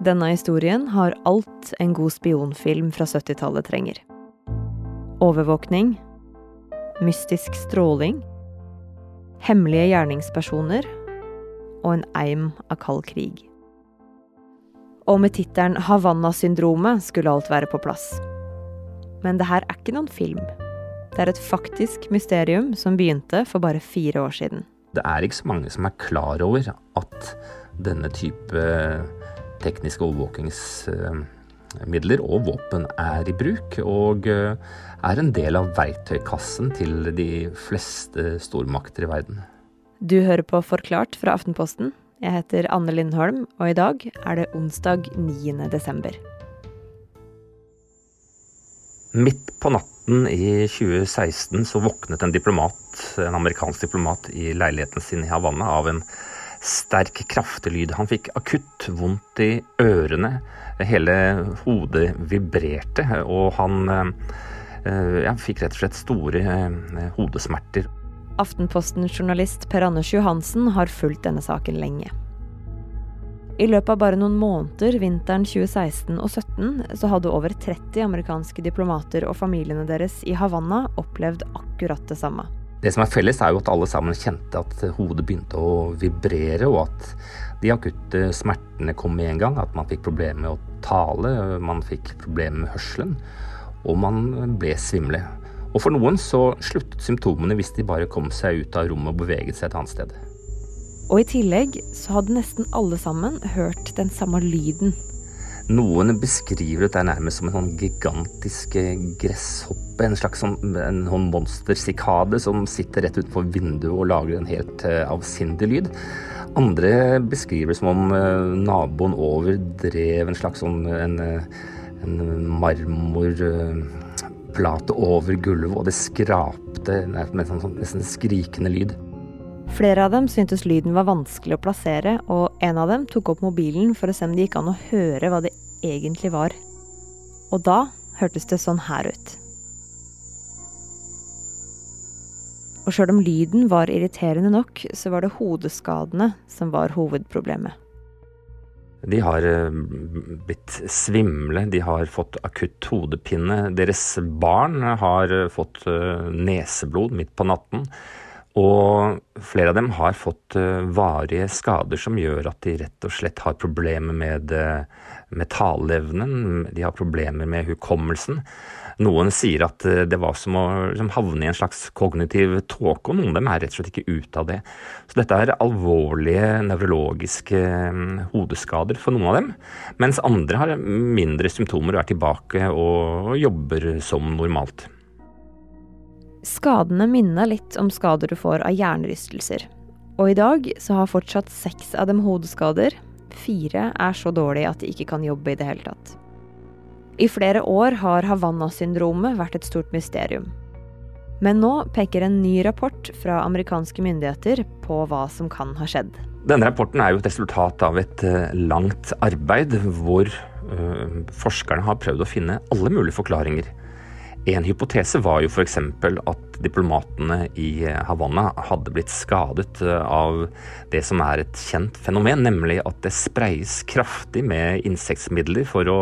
Denne historien har alt en god spionfilm fra 70-tallet trenger. Overvåkning, mystisk stråling, hemmelige gjerningspersoner og en eim av kald krig. Og med tittelen Havanna-syndromet skulle alt være på plass. Men det her er ikke noen film. Det er et faktisk mysterium som begynte for bare fire år siden. Det er ikke så mange som er klar over at denne type tekniske overvåkingsmidler og våpen er i bruk, og eh, er en del av verktøykassen til de fleste stormakter i verden. Du hører på Forklart fra Aftenposten. Jeg heter Anne Lindholm, og i dag er det onsdag 9. desember. Midt på natten i 2016 så våknet en diplomat, en amerikansk diplomat i leiligheten sin i Havanna av en sterk, kraftig lyd. Han fikk akutt vondt i ørene. Hele hodet vibrerte, og han eh, ja, fikk rett og slett store eh, hodesmerter. Aftenposten-journalist Per Anders Johansen har fulgt denne saken lenge. I løpet av bare noen måneder vinteren 2016 og 2017 så hadde over 30 amerikanske diplomater og familiene deres i Havanna opplevd akkurat det samme. Det som er felles, er jo at alle sammen kjente at hodet begynte å vibrere, og at de akutte smertene kom med en gang. At man fikk problemer med å tale, man fikk problemer med hørselen, og man ble svimle. Og for noen så sluttet symptomene hvis de bare kom seg ut av rommet og beveget seg et annet sted. Og i tillegg så hadde nesten alle sammen hørt den samme lyden. Noen beskriver dette nærmest som en sånn gigantisk gresshoppe. En slags sånn, en sånn monstersikade som sitter rett utenfor vinduet og lager en helt uh, avsindig lyd. Andre beskriver det som om uh, naboen over drev en slags sånn en, en marmorplate over gulvet, og det skrapte med en sånn, nesten skrikende lyd. Flere av dem syntes lyden var vanskelig å plassere, og en av dem tok opp mobilen for å se om det gikk an å høre hva det egentlig var. Og da hørtes det sånn her ut. Og sjøl om lyden var irriterende nok, så var det hodeskadene som var hovedproblemet. De har eh, blitt svimle, de har fått akutt hodepine. Deres barn har fått eh, neseblod midt på natten. Og flere av dem har fått uh, varige skader som gjør at de rett og slett har problemer med, uh, med taleevnen. De har problemer med hukommelsen. Noen sier at uh, det var som å som havne i en slags kognitiv tåke, og noen av dem er rett og slett ikke ute av det. Så dette er alvorlige nevrologiske um, hodeskader for noen av dem. Mens andre har mindre symptomer og er tilbake og, og jobber som normalt. Skadene minner litt om skader du får av hjernerystelser. Og i dag så har fortsatt seks av dem hodeskader. Fire er så dårlige at de ikke kan jobbe i det hele tatt. I flere år har Havanna-syndromet vært et stort mysterium. Men nå peker en ny rapport fra amerikanske myndigheter på hva som kan ha skjedd. Denne rapporten er jo et resultat av et eh, langt arbeid hvor øh, forskerne har prøvd å finne alle mulige forklaringer en hypotese var jo f.eks. at diplomatene i Havanna hadde blitt skadet eh, av det som er et kjent fenomen, nemlig at det spreies kraftig med insektmidler for å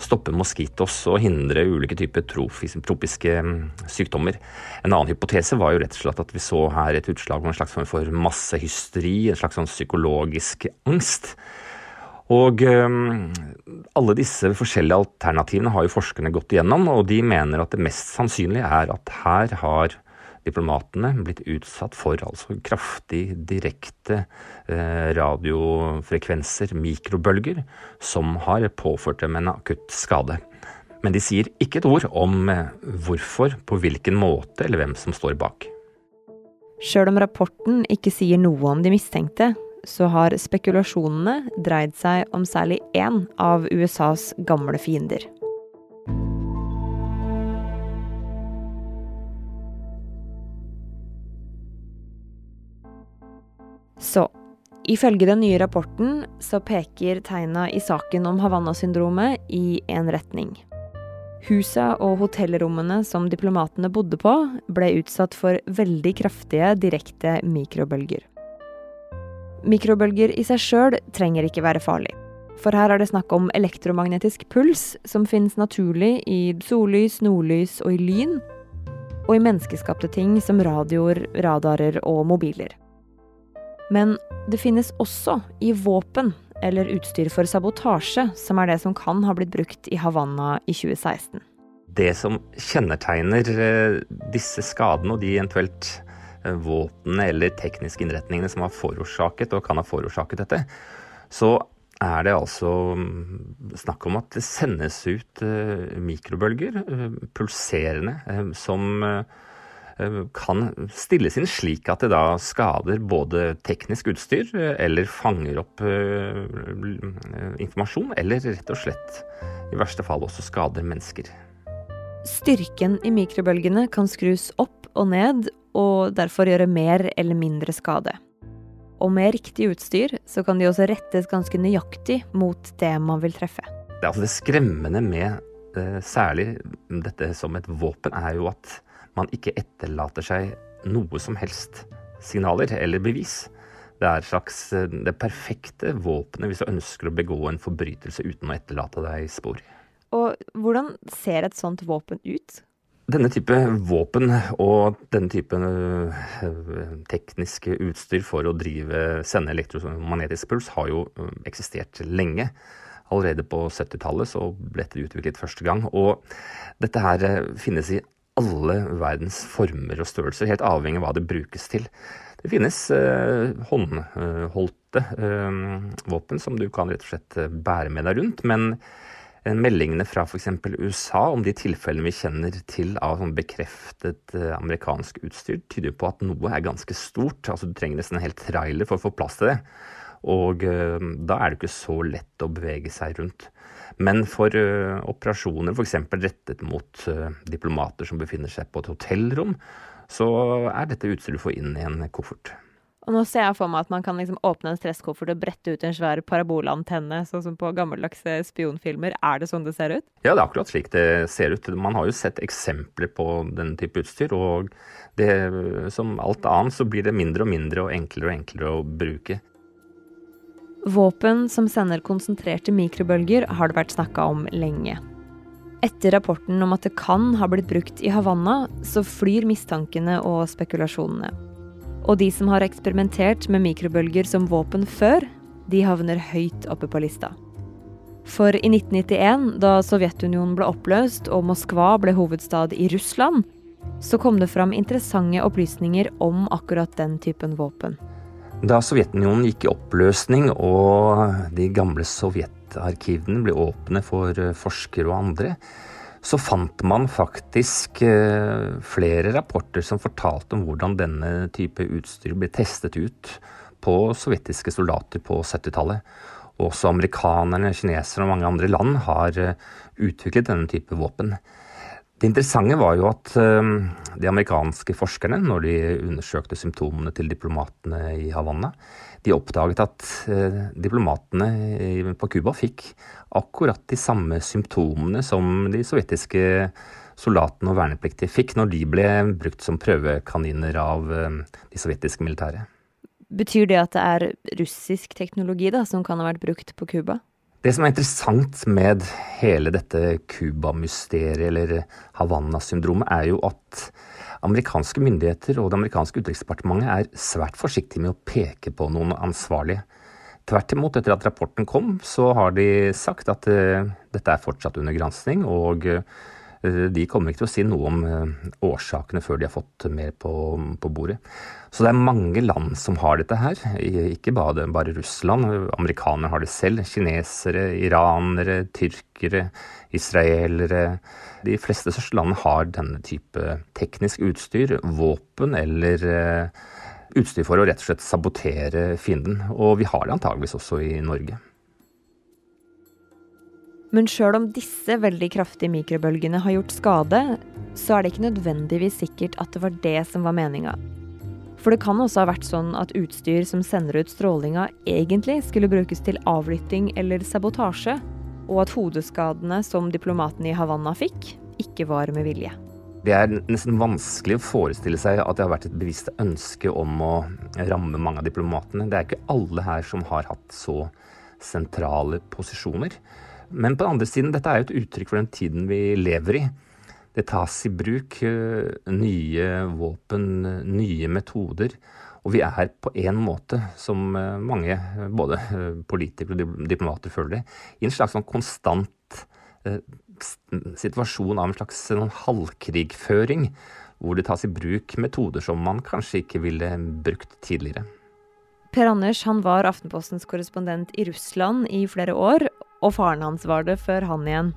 stoppe moskitos og hindre ulike typer tropiske mm, sykdommer. En annen hypotese var jo rett og slett at vi så her et utslag av en slags form for massehysteri, en slags sånn psykologisk angst. Og um, alle disse forskjellige alternativene har jo forskerne gått igjennom, og de mener at det mest sannsynlige er at her har diplomatene blitt utsatt for altså kraftig direkte eh, radiofrekvenser, mikrobølger, som har påført dem en akutt skade. Men de sier ikke et ord om eh, hvorfor, på hvilken måte eller hvem som står bak. Sjøl om rapporten ikke sier noe om de mistenkte, så har spekulasjonene dreid seg om særlig én av USAs gamle fiender. Så ifølge den nye rapporten så peker tegna i saken om Havanna-syndromet i en retning. Husa og hotellrommene som diplomatene bodde på, ble utsatt for veldig kraftige direkte mikrobølger. Mikrobølger i seg sjøl trenger ikke være farlig. For her er det snakk om elektromagnetisk puls, som finnes naturlig i sollys, nordlys og i lyn, og i menneskeskapte ting som radioer, radarer og mobiler. Men det finnes også i våpen eller utstyr for sabotasje, som er det som kan ha blitt brukt i Havanna i 2016. Det som kjennetegner eh, disse skadene og de eventuelt våpnene eller tekniske innretningene som har forårsaket og kan ha forårsaket dette, så er det altså mm, snakk om at det sendes ut eh, mikrobølger, pulserende, som kan stilles inn slik at det da skader både teknisk utstyr eller fanger opp informasjon, eller rett og slett i verste fall også skader mennesker. Styrken i mikrobølgene kan skrus opp og ned, og derfor gjøre mer eller mindre skade. Og med riktig utstyr så kan de også rettes ganske nøyaktig mot det man vil treffe. Det, altså det skremmende med uh, særlig dette som et våpen, er jo at man ikke etterlater seg noe som helst signaler eller bevis. Det er slags uh, det perfekte våpenet hvis du ønsker å begå en forbrytelse uten å etterlate deg spor. Og hvordan ser et sånt våpen ut? Denne type våpen og denne type eh, tekniske utstyr for å drive, sende elektromagnetisk puls har jo eh, eksistert lenge. Allerede på 70-tallet så ble dette utviklet første gang. Og dette her eh, finnes i alle verdens former og størrelser, helt avhengig av hva det brukes til. Det finnes eh, håndholdte eh, våpen som du kan rett og slett bære med deg rundt. men meldingene fra f.eks. USA om de tilfellene vi kjenner til av sånn bekreftet eh, amerikansk utstyr, tyder på at noe er ganske stort. Altså Du trenger nesten en hel trailer for å få plass til det. Og uh, da er det ikke så lett å bevege seg rundt. Men for operasjoner f.eks. rettet mot diplomater som befinner seg på et hotellrom, så er dette utstyret du får inn i en koffert. Og nå ser jeg for meg at man kan liksom åpne en stresskoffert og brette ut en svær parabolantenne, sånn som på gammeldagse spionfilmer. Er det sånn det ser ut? Ja, det er akkurat slik det ser ut. Man har jo sett eksempler på denne type utstyr, og det, som alt annet så blir det mindre og mindre og enklere og enklere å bruke. Våpen som sender konsentrerte mikrobølger, har det vært snakka om lenge. Etter rapporten om at det kan ha blitt brukt i Havanna, så flyr mistankene og spekulasjonene. Og de som har eksperimentert med mikrobølger som våpen før, de havner høyt oppe på lista. For i 1991, da Sovjetunionen ble oppløst og Moskva ble hovedstad i Russland, så kom det fram interessante opplysninger om akkurat den typen våpen. Da Sovjetunionen gikk i oppløsning og de gamle sovjetarkivene ble åpne for forskere og andre, så fant man faktisk eh, flere rapporter som fortalte om hvordan denne type utstyr ble testet ut på sovjetiske soldater på 70-tallet. Også amerikanerne, kinesere og mange andre land har eh, utviklet denne type våpen. Det interessante var jo at eh, de amerikanske forskerne, når de undersøkte symptomene til diplomatene i Havanna, de oppdaget at eh, diplomatene på Cuba fikk akkurat de samme symptomene som de sovjetiske soldatene og vernepliktige fikk når de ble brukt som prøvekaniner av eh, de sovjetiske militære. Betyr det at det er russisk teknologi da, som kan ha vært brukt på Cuba? Det som er interessant med hele dette Cuba-mysteriet, eller Havanna-syndromet, er jo at Amerikanske myndigheter og det amerikanske utenriksdepartementet er svært forsiktige med å peke på noen ansvarlige. Tvert imot, etter at rapporten kom, så har de sagt at uh, dette er fortsatt under gransking, og uh, de kommer ikke til å si noe om uh, årsakene før de har fått mer på, på, bordet. Så det er mange land som har dette her, ikke bare, bare Russland. Amerikanere har det selv. Kinesere, iranere, tyrkere, israelere. De fleste største land har denne type teknisk utstyr, våpen eller uh, utstyr for å rett og slett sabotere fienden. Og vi har det antageligvis også i Norge. Men sjøl om disse veldig kraftige mikrobølgene har gjort skade, så er det ikke nødvendigvis sikkert at det var det som var meninga. For det kan også ha vært sånn at utstyr som sender ut strålinga, egentlig skulle brukes til avlytting eller sabotasje, og at hodeskadene som diplomatene i Havanna fikk, ikke var med vilje. Det er nesten vanskelig å forestille seg at det har vært et bevisst ønske om å ramme mange av diplomatene. Det er ikke alle her som har hatt så sentrale posisjoner. Men på den andre siden, dette er jo et uttrykk for den tiden vi lever i. Det tas i bruk eh, nye våpen, nye metoder. Og vi er på en måte, som eh, mange, både politikere og diplomater føler det, i en slags sånn konstant situasjon av en slags halvkrigføring, hvor det tas i bruk metoder som man kanskje ikke ville brukt tidligere. Per Anders han var Aftenpostens korrespondent i Russland i flere år, og faren hans var det før han igjen.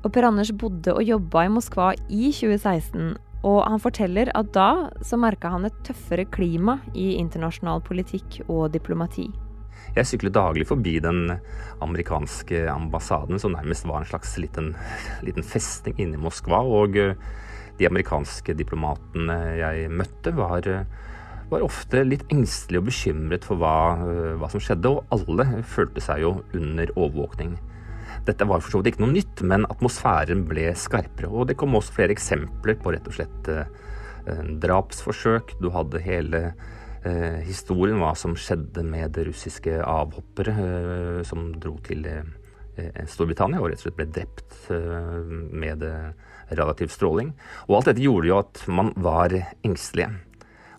Og Per Anders bodde og jobba i Moskva i 2016, og han forteller at da så merka han et tøffere klima i internasjonal politikk og diplomati. Jeg syklet daglig forbi den amerikanske ambassaden, som nærmest var en slags liten, liten festning inne i Moskva. Og eh, de amerikanske diplomatene jeg møtte, var, var ofte litt engstelig og bekymret for hva, eh, hva, som skjedde, og alle følte seg jo under overvåkning. Dette var for så vidt ikke noe nytt, men atmosfæren ble skarpere. Og det kom også flere eksempler på rett og slett eh, drapsforsøk. Du hadde hele eh, historien, hva som skjedde med det russiske avhoppere eh, som dro til eh, Storbritannia og rett og slett ble drept eh, med relativ stråling. Og alt dette gjorde jo at man var engstelige.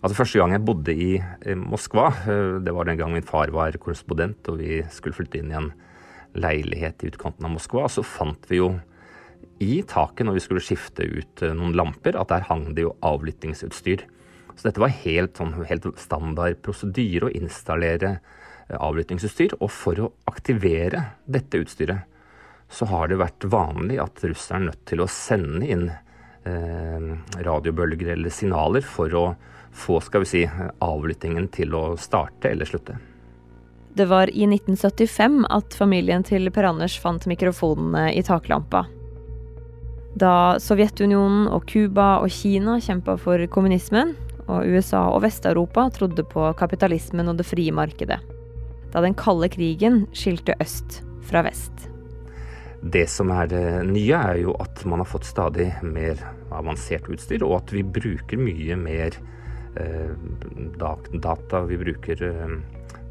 Altså Første gang jeg bodde i Moskva, det var den gang min far var korrespondent og vi skulle flytte inn i en leilighet i utkanten av Moskva, så fant vi jo i taket når vi skulle skifte ut eh, noen lamper, at der hang det jo avlyttingsutstyr. Så dette var helt, sånn, helt standard prosedyre å installere eh, avlyttingsutstyr. Og for å aktivere dette utstyret, så har det vært vanlig at russeren er nødt til å sende inn eh, radiobølger eller signaler for å få skal vi si, avlyttingen til å starte eller slutte. Det var i 1975 at familien til Per Anders fant mikrofonene i taklampa. Da Sovjetunionen og Cuba og Kina kjempa for kommunismen, og USA og Vest-Europa trodde på kapitalismen og det frie markedet. Da den kalde krigen skilte øst fra vest. Det som er det nye, er jo at man har fått stadig mer avansert utstyr, og at vi bruker mye mer eh, data. Vi bruker eh,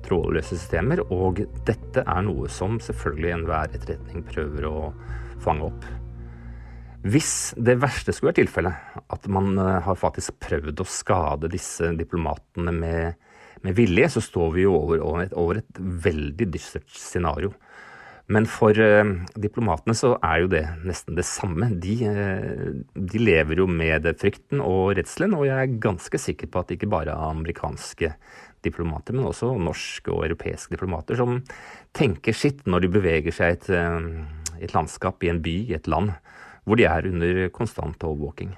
trådløse systemer, og dette er noe som selvfølgelig enhver etterretning prøver å fange opp. Hvis det verste skulle være tilfellet, at man eh, har faktisk prøvd å skade disse diplomatene med, med vilje, så står vi jo over, over, et, over et veldig dystert scenario. Men for eh, diplomatene så er jo det nesten det samme. De, eh, de, lever jo med frykten og redselen, og jeg er ganske sikker på at ikke bare er amerikanske diplomater, men også norske og europeiske diplomater, som tenker sitt når de beveger seg i et, eh, et, landskap, i en by, i et land, hvor de er under konstant overvåking.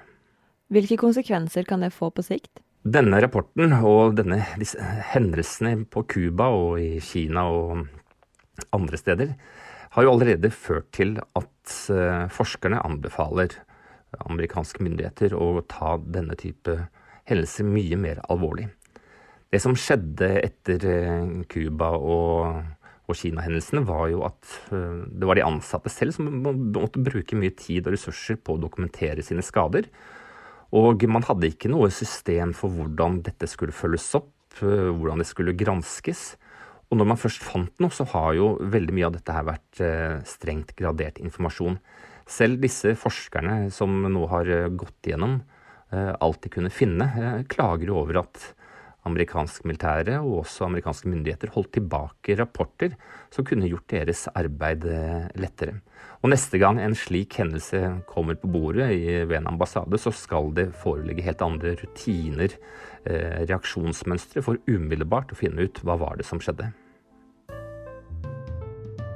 Hvilke konsekvenser kan det få på sikt? Denne rapporten og denne, disse hendelsene på Cuba og i Kina og andre steder har jo allerede ført til at uh, forskerne anbefaler amerikanske myndigheter å ta denne type hendelser mye mer alvorlig. Det som skjedde etter eh, Cuba og, og Kina-hendelsene, var jo at eh, det var de ansatte selv som måtte bruke mye tid og ressurser på å dokumentere sine skader. Og man hadde ikke noe system for hvordan dette skulle følges opp, eh, hvordan det skulle granskes. Og når man først fant noe, så har jo veldig mye av dette her vært strengt gradert informasjon. Selv disse forskerne som nå har gått gjennom alt de kunne finne, klager jo over at amerikansk militære og også amerikanske myndigheter holdt tilbake rapporter som kunne gjort deres arbeid eh, lettere. Og neste gang en slik hendelse kommer på bordet ved en ambassade, så skal det foreligge helt andre rutiner, eh, reaksjonsmønstre, for umiddelbart å finne ut hva var det som skjedde.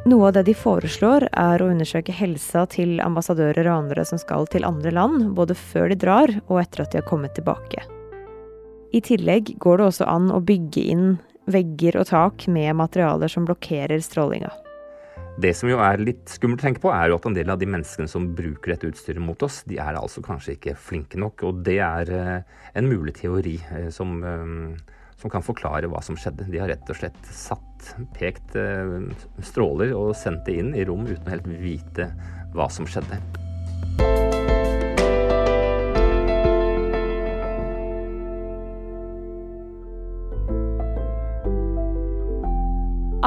Noe av det de foreslår, er å undersøke helsa til ambassadører og andre som skal til andre land, både før de drar og etter at de har kommet tilbake. I tillegg går det også an å bygge inn vegger og tak med materialer som blokkerer strålinga. Det som jo er litt skummelt å tenke på, er jo at en del av de menneskene som bruker dette utstyret mot oss, de er altså kanskje ikke flinke nok. Og det er eh, en mulig teori eh, som, eh, som kan forklare hva som skjedde. De har rett og slett satt, pekt stråler og sendt det inn i rom uten å helt vite hva som skjedde.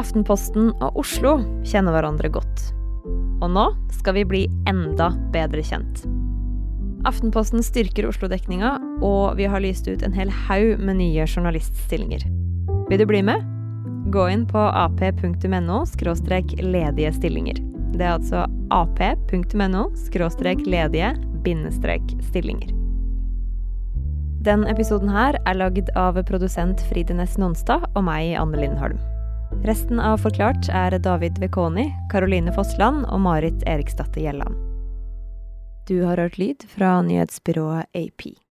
Aftenposten og Oslo kjenner hverandre godt. Og nå skal vi bli enda bedre kjent. Aftenposten styrker Oslo-dekninga, og vi har lyst ut en hel haug med nye journaliststillinger. Vil du bli med? Gå inn på ap.no ledige stillinger. Det er altså ap.no ledige stillinger. Den episoden her er lagd av produsent Fride Næss Nonstad og meg, Anne Lindholm. Resten av Forklart er David Vekoni, Caroline Fossland og Marit Eriksdatter Gjelland. Du har hørt lyd fra nyhetsbyrået AP.